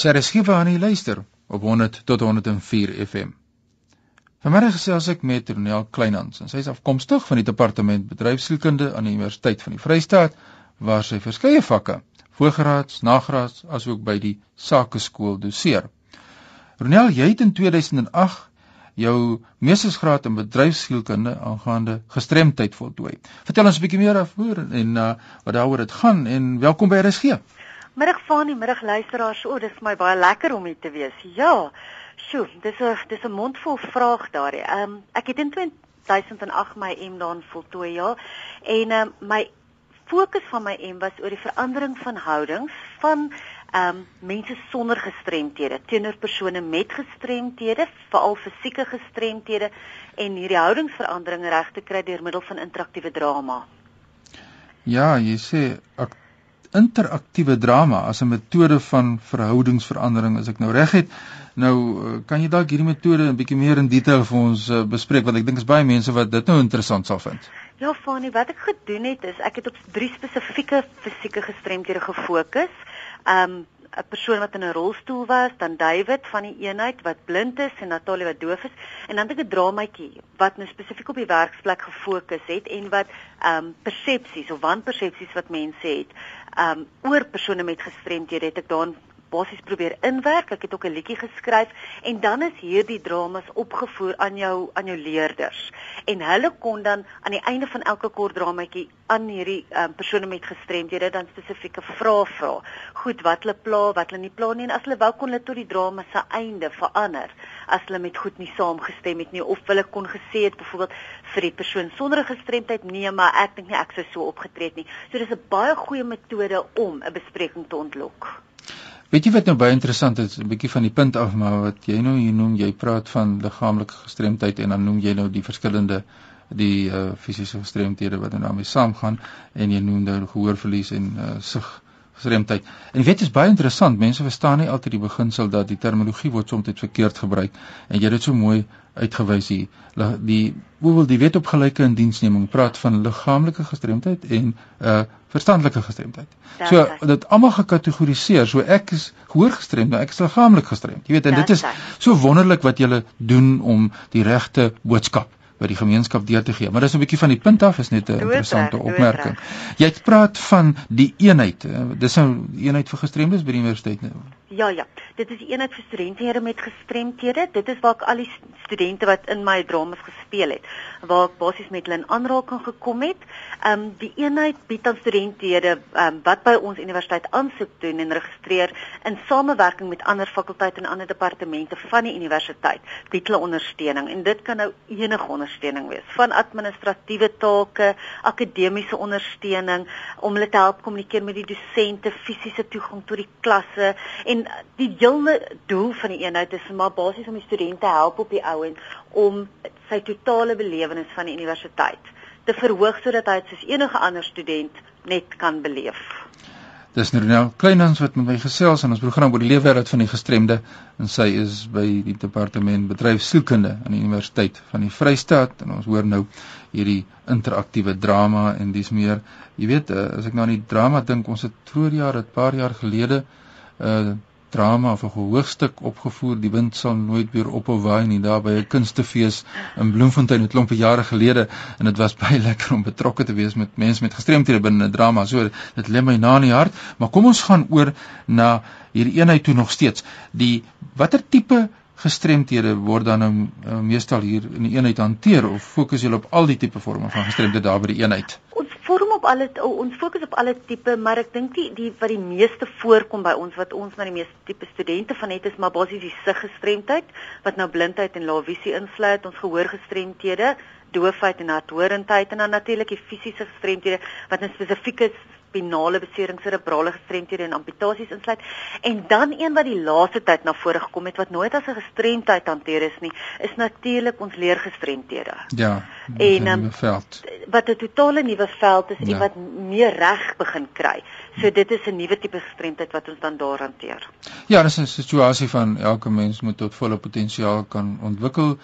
Sy reskie van die luister op 100 tot 104 FM. Vanmiddag gesels ek met Ronel Kleinhans en sy is afkomstig van die departement bedryfsielkunde aan die Universiteit van die Vrystaat waar sy verskeie vakke, voorgraads, nagraads asook by die Sakeskool doseer. Ronel, jy het in 2008 jou meestersgraad in bedryfsielkunde aangaande gestremdheid voltooi. Vertel ons 'n bietjie meer daaroor en uh, wat daaroor dit gaan en welkom by RSG. Middag van die middag luisteraars. O, dis vir my baie lekker om hier te wees. Ja. Sjoe, dis 'n dis 'n mondvol vraag daarin. Ehm um, ek het in 2008 my M daan voltooi, ja. En ehm um, my fokus van my M was oor die verandering van houdings van ehm um, mense sonder gestremthede teenoor persone met gestremthede, veral fisieke gestremthede en hierdie houdingsveranderinge reg te kry deur middel van interaktiewe drama. Ja, jy sê interaktiewe drama as 'n metode van verhoudingsverandering as ek nou reg het. Nou eh, kan jy dalk hierdie metode 'n bietjie meer in detail vir ons uh, bespreek want ek dink is baie mense wat dit nou interessant sal vind. Ja, Fanie, wat ek gedoen het is ek het op drie spesifieke fisieke gestremthede gefokus um 'n persoon wat in 'n rolstoel was, dan David van die eenheid wat blind is en Natalie wat doof is en dan het ek 'n dramaatjie wat nou spesifiek op die werksplek gefokus het en wat um persepsies of wanpersepsies wat mense het um oor persone met gestremdhede het ek daarin basies probeer inwerk. Ek het ook 'n liedjie geskryf en dan is hierdie dramas opgevoer aan jou aan jou leerders. En hulle kon dan aan die einde van elke kort dramaatjie aan hierdie um, persone met gestremdhede dan spesifieke vrae vra. Goed, wat hulle pla, wat hulle nie pla nie en as hulle wou kon hulle tot die drama se einde verander as hulle met goed nie saamgestem het nie of hulle kon gesê het byvoorbeeld vir die persoon sonder gestremdheid nee, maar ek dink nie ek sou so opgetree het nie. So dis 'n baie goeie metode om 'n bespreking te ontlok. Weet jy wat nou baie interessant is, 'n bietjie van die punt af, maar wat jy nou hier noem, jy praat van liggaamlike gestremdheid en dan noem jy nou die verskillende die uh fisiese gestremdhede wat nou daarmee saamgaan en jy noem nou gehoorverlies en uh sig gestremdheid. En jy weet dit is baie interessant, mense verstaan nie altyd die beginsel dat die terminologie word soms verkeerd gebruik en jy het dit so mooi uitgewys hier. Die hoewel die wet op gelyke indiensneming praat van liggaamlike gestremdheid en uh verstandelike gestremdheid. So dit almal gekategoriseer. So ek is gehoor gestremd, nou ek is liggaamlik gestremd. Jy weet en dit is so wonderlik wat jy doen om die regte boodskap by die gemeenskap deur te gee. Maar dis 'n bietjie van die punt af is net 'n interessante opmerking. Jy het praat van die eenheid. Dis 'n eenheid vir gestremdes by die universiteit nou. Ja ja, dit is die eenheid vir studente met gestremthede. Dit is waar ek al die studente wat in my dramas gespeel het, waar ek basies met hulle in aanraking gekom het. Ehm um, die eenheid bied aan studente ehm um, wat by ons universiteit aansoek doen en registreer in samewerking met ander fakulteite en ander departemente van die universiteit. Bied hulle ondersteuning en dit kan nou enige ondersteuning wees, van administratiewe take, akademiese ondersteuning om hulle te help kommunikeer met die dosente, fisiese toegang tot die klasse en die hele doel van die eenheid is maar basies om die studente help op die ou en om sy totale belewenis van die universiteit te verhoog sodat hy soos enige ander student net kan beleef. Dis nou Kleinhans wat met my gesels in ons program oor die leefwêreld van die gestremde en sy is by die departement bedryfsielkunde aan die Universiteit van die Vrystaat en ons hoor nou hierdie interaktiewe drama en dis meer jy weet eh, as ek nou aan die drama dink ons het vroeër jaar 'n paar jaar gelede uh, drama of 'n hoogstuk opgevoer. Die wind sal nooit weer ophou waai nie. Daar by 'n kunstefees in Bloemfontein 'n klompe jare gelede en dit was baie lekker om betrokke te wees met mense met gestremthede binne 'n drama. So dit lê my na in die hart. Maar kom ons gaan oor na hierdie eenheid toe nog steeds. Die watter tipe gestremthede word dan nou uh, meestal hier in die eenheid hanteer? Of fokus julle op al die tipe forme van gestremdheid daar by die eenheid? Ons op alle ons fokus op alle tipe, maar ek dink die die wat die meeste voorkom by ons wat ons na die meeste tipe studente van het is maar basies die siggestremdheid wat nou blindheid en laevisie insluit, ons gehoorgestremthede, doofheid en harthorendheid en dan natuurlik die fisiese gestremthede wat 'n spesifieke spinale beserings, cerebrale gestremthede en amputasies insluit. En dan een wat die laaste tyd na vore gekom het wat nooit as 'n gestremdheid hanteer is nie, is natuurlik ons leergestremthede. Ja. En um, veld. wat 'n totale nuwe veld is ja. en wat meer reg begin kry. So dit is 'n nuwe tipe gestremdheid wat ons dan daar hanteer. Ja, dis 'n situasie van elke mens moet tot volle potensiaal kan ontwikkel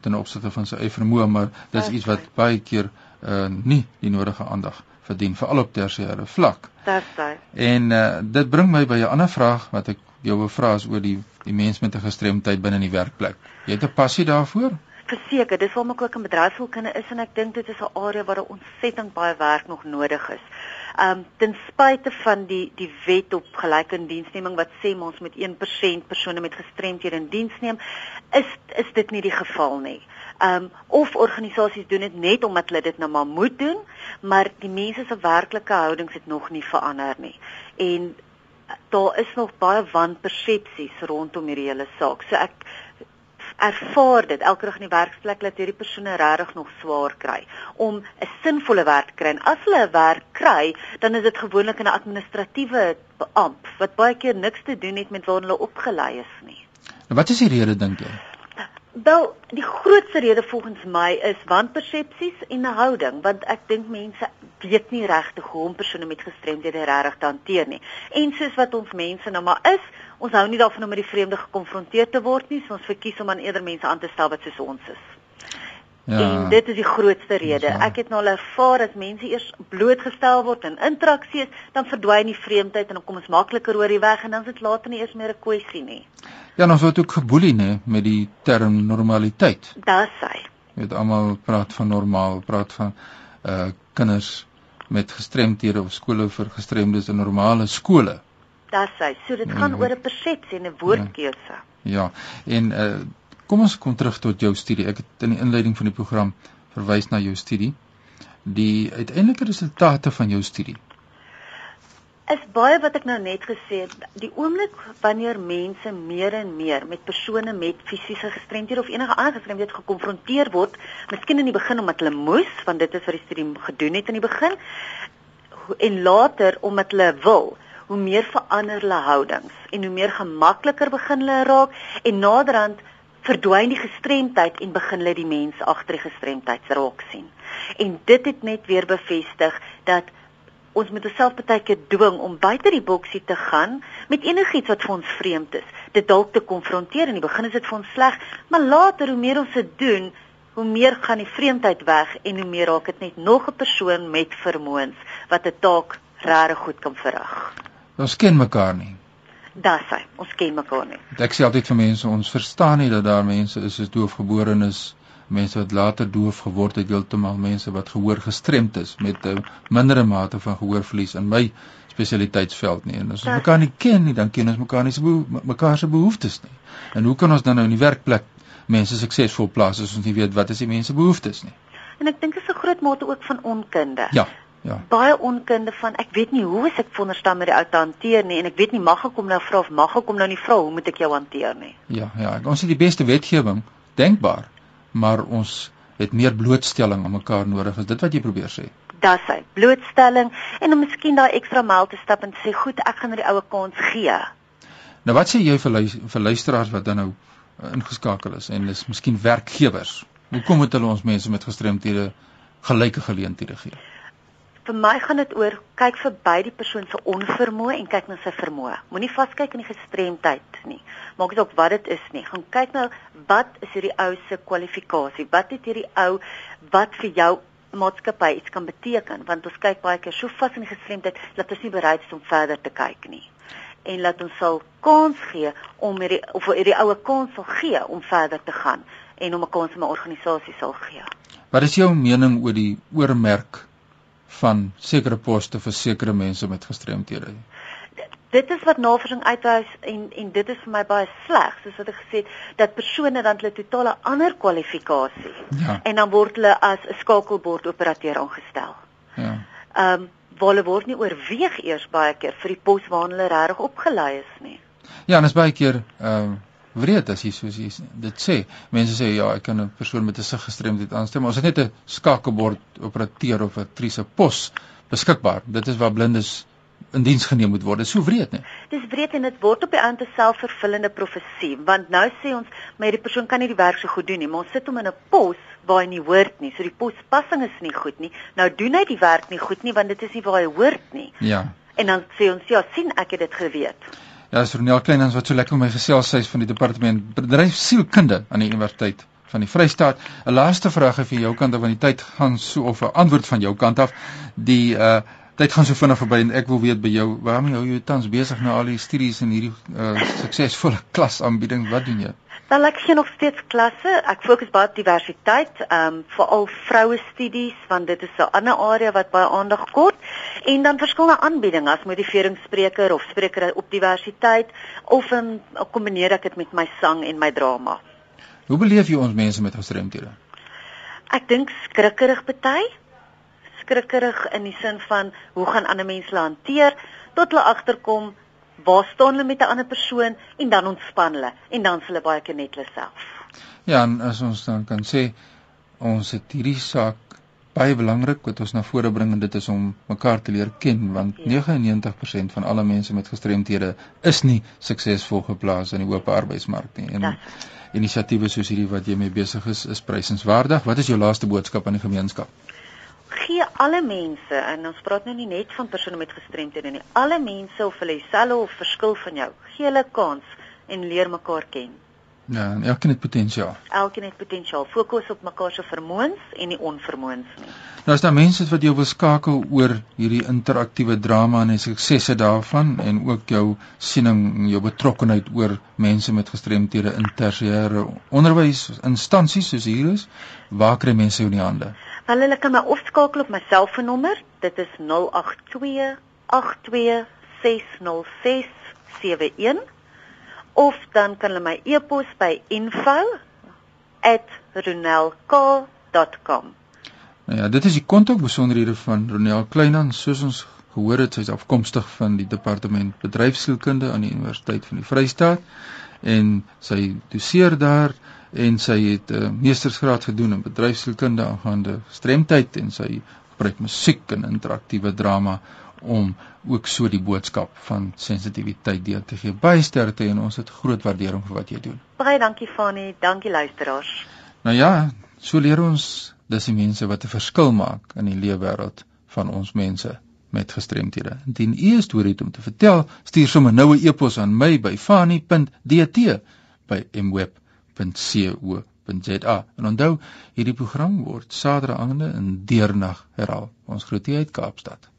ten opsigte van sy eie vermoë, maar dis iets wat baie keer uh, nie die nodige aandag verdien veral op tersiêre vlak. Dis so. En uh, dit bring my by 'n ander vraag wat ek jou wil vra is oor die die mens met 'n gestremdheid binne in die werkplek. Jy het 'n passie daarvoor? Verseker, dis waarom ek ook in bedryfskunde is en ek dink dit is 'n area waar daar ontsettend baie werk nog nodig is. Um ten spyte van die die wet op gelyke indiensneming wat sê ons met 1% persone met gestremdhede in diens neem, is is dit nie die geval nie. Um of organisasies doen dit net omdat hulle dit nou maar moet doen, maar die mense se werklike houdings het nog nie verander nie. En daar is nog baie wanpersepsies rondom hierdie hele saak. So ek ervaar dit elke dag in die werksplek dat hierdie persone regtig nog swaar kry om 'n sinvolle werk te kry. En as hulle 'n werk kry, dan is dit gewoonlik in 'n administratiewe amp wat baie keer niks te doen het met waar hulle opgelei is nie. Wat is die rede dink jy? Wel, die grootste rede volgens my is wanpersepsies en 'n houding, want ek dink mense weet nie regtig hoe om persone met gestremdhede regtig te hanteer nie. En soos wat ons mense nou maar is, ons hou nie daarvan om met die vreemde gekonfronteer te word nie, so ons verkies om aan eerder mense aan te stel wat soos ons is. Ja. En dit is die grootste rede. Ek het nou al ervaar as mense eers blootgestel word in interaksie is, dan verdwyn die vreemdheid en dan kom ons makliker oor die weg en dan is dit later nie eers meer 'n kwessie nie. Ja, ons word ook geboelie nê met die term normaliteit. Dis hy. Jy weet almal praat van normaal, praat van uh kinders met gestremdhede of skole vir gestremdes in normale skole. Dis hy. So dit gaan ja, oor 'n persepsie en 'n woordkeuse. Ja. ja, en uh kom ons kom terug tot jou studie. Ek het in die inleiding van die program verwys na jou studie. Die uiteindelike resultate van jou studie is baie wat ek nou net gesê het. Die oomblik wanneer mense meer en meer met persone met fisiese gestremdhede of enige ander gestremdheid gekonfronteer word, miskien in die begin omdat hulle moes, want dit is wat die studie gedoen het in die begin, en later omdat hulle wil, hoe meer verander hulle houdings en hoe meer gemakliker begin hulle raak en naderhand verdwyn die gestremdheid en begin hulle die mens agter die gestremdheid raak sien. En dit het net weer bevestig dat ons moet osself baie keer dwing om buite die boksie te gaan met enigiets wat vir ons vreemd is. Dit dalk te konfronteer in die begin is dit vir ons sleg, maar later hoe meer ons dit doen, hoe meer gaan die vreemdheid weg en hoe meer raak dit net nog 'n persoon met vermoëns wat 'n taak regtig goed kan verrig. Ons ken mekaar nie. Dis hy, ons ken mekaar nie. Ek sê altyd vir mense, ons verstaan nie dat daar mense is wat doofgebore is mense wat later doof geword het, heeltemal mense wat gehoor gestremd is met 'n mindere mate van gehoorverlies in my spesialiteitsveld nie. En as ons mekaar nie ken nie, dan ken ons mekaar nie se mekaar se behoeftes nie. En hoe kan ons dan nou in die werkplek mense suksesvol plaas as ons nie weet wat is die mense behoeftes nie? En ek dink dit is 'n groot mate ook van onkunde. Ja. Ja. Baie onkunde van ek weet nie hoe ek veronderstel met die ou te hanteer nie en ek weet nie mag ek hom nou vra of mag ek hom nou nie vra hoe moet ek jou hanteer nie. Ja, ja, ons het die beste wetgewing denkbaar maar ons het meer blootstelling aan mekaar nodig. Is dit wat jy probeer sê? Dis hy, blootstelling en om miskien daai ekstra myl te stap en sê, "Goed, ek gaan na die oue kans gee." Nou wat sê jy vir vir luisteraars wat dan nou uh, ingeskakel is en dis miskien werkgewers? Hoekom moet hulle ons mense met gestremthede gelyke geleenthede gee? Vir my gaan dit oor kyk verby die persoon se onvermoë en kyk na sy vermoë. Moenie vaskyk in die gestremdheid nie. Maak dit op wat dit is nie. Gaan kyk nou wat is hierdie ou se kwalifikasie? Wat het hierdie ou wat vir jou maatskappy iets kan beteken? Want ons kyk baie keer so vas in die gestremdheid dat ons nie bereid is om verder te kyk nie. En laat ons sal kans gee om hierdie of hierdie oue kans sal gee om verder te gaan en om 'n kans in 'n organisasie sal gee. Wat is jou mening oor die oormerk van sekere poste vir sekere mense met gestremthede. Dit is wat navorsing uitwys en en dit is vir my baie sleg soos wat ek gesê het dat persone dan hulle totale ander kwalifikasie ja. en dan word hulle as 'n skakelbord operateur aangestel. Ja. Ehm um, hulle word nie oorweeg eers baie keer vir die pos waarna hulle regtig opgelei is nie. Ja, en is baie keer ehm uh, wreed as jy soos jy dit sê. Mense sê ja, ek kan 'n persoon met 'n siggestremdheid aanstel, maar ons het net 'n skakelbord operateur of 'n trise pos beskikbaar. Dit is waar blindes in diens geneem moet word. Dit is so wreed, né? Dis wreed en dit word op die einde selfvervullende profesie, want nou sê ons, maar die persoon kan nie die werk so goed doen nie, maar ons sit hom in 'n pos waar hy nie hoort nie. So die pospassing is nie goed nie. Nou doen hy die werk nie goed nie want dit is nie waar hy hoort nie. Ja. En dan sê ons, ja, sien ek het dit geweet. Ja, is Ronel Kleinans wat so lekker met my gesels sy van die departement bedryfsielkunde aan die Universiteit van die Vrystaat. 'n Laaste vraag vir jou kant af van die tyd gaan so of 'n antwoord van jou kant af. Die uh tyd gaan so vinnig verby en ek wil weet by jou, waarom hou jy tans besig na al die studies en hierdie uh suksesvolle klasaanbiedings? Wat doen jy? Dan ek gee nog steeds klasse. Ek fokus baie op diversiteit, ehm um, veral vroue studies want dit is 'n ander area wat baie aandag kort en dan verskillende aanbiedinge as motiveringsspreker of spreker op diversiteit of in kombineer ek dit met my sang en my drama. Hoe beleef jy ons mense met gestremthede? Ek dink skrikkerig party. Skrikkerig in die sin van hoe gaan ander mense hulle hanteer tot hulle agterkom waar staan hulle met 'n ander persoon en dan ontspan hulle en dan s' hulle baie keer net hulle self. Ja, en as ons dan kan sê ons het hierdie saak baie belangrik wat ons na vore bring en dit is om mekaar te leer ken want ja. 99% van alle mense met gestremthede is nie suksesvol geplaas in die oop arbeidsmark nie. En inisiatiewe soos hierdie wat jy mee besig is is prysenswaardig. Wat is jou laaste boodskap aan die gemeenskap? gee alle mense en ons praat nou nie net van persone met gestremthede nie. Alle mense of hulle dieselfde of verskil van jou, gee hulle kans en leer mekaar ken. Ja, en elkeen het potensiaal. Elkeen het potensiaal. Fokus op mekaar se vermoëns en nie onvermoëns nie. Nou as daar mense wat jou wil skakel oor hierdie interaktiewe drama en die suksesse daarvan en ook jou siening en jou betrokkeheid oor mense met gestremthede in tersiêre onderwysinstansies soos hier is, waar kry mense jou in die hande? Hulle hulle kan my opskakel op my selfoonnommer. Dit is 082 8260671 of dan kan hulle my e-pos by info@ronelk.com. Nou ja, dit is die kontak besonderhede van Ronel Kleinhan, soos ons gehoor het, sy's afkomstig van die departement bedryfsielkunde aan die Universiteit van die Vrystaat en sy doseer daar en sy het 'n uh, meestersgraad gedoen in bedryfsielkunde aangaande stremtheid en sy gebruik musiek en interaktiewe drama om ook so die boodskap van sensitiwiteit deur te gee. Baie sterkte en ons het groot waardering vir wat jy doen. Baie dankie Fanie, dankie luisteraars. Nou ja, so leer ons dis die mense wat 'n verskil maak in die leefwêreld van ons mense met gestremthede. Indien u 'n storie het om te vertel, stuur sommer nou 'n e-pos aan my by fanie.dt by mweb www.co.za. En onthou, hierdie program word Saterdae aande in deernag herhaal. Ons groet uit Kaapstad.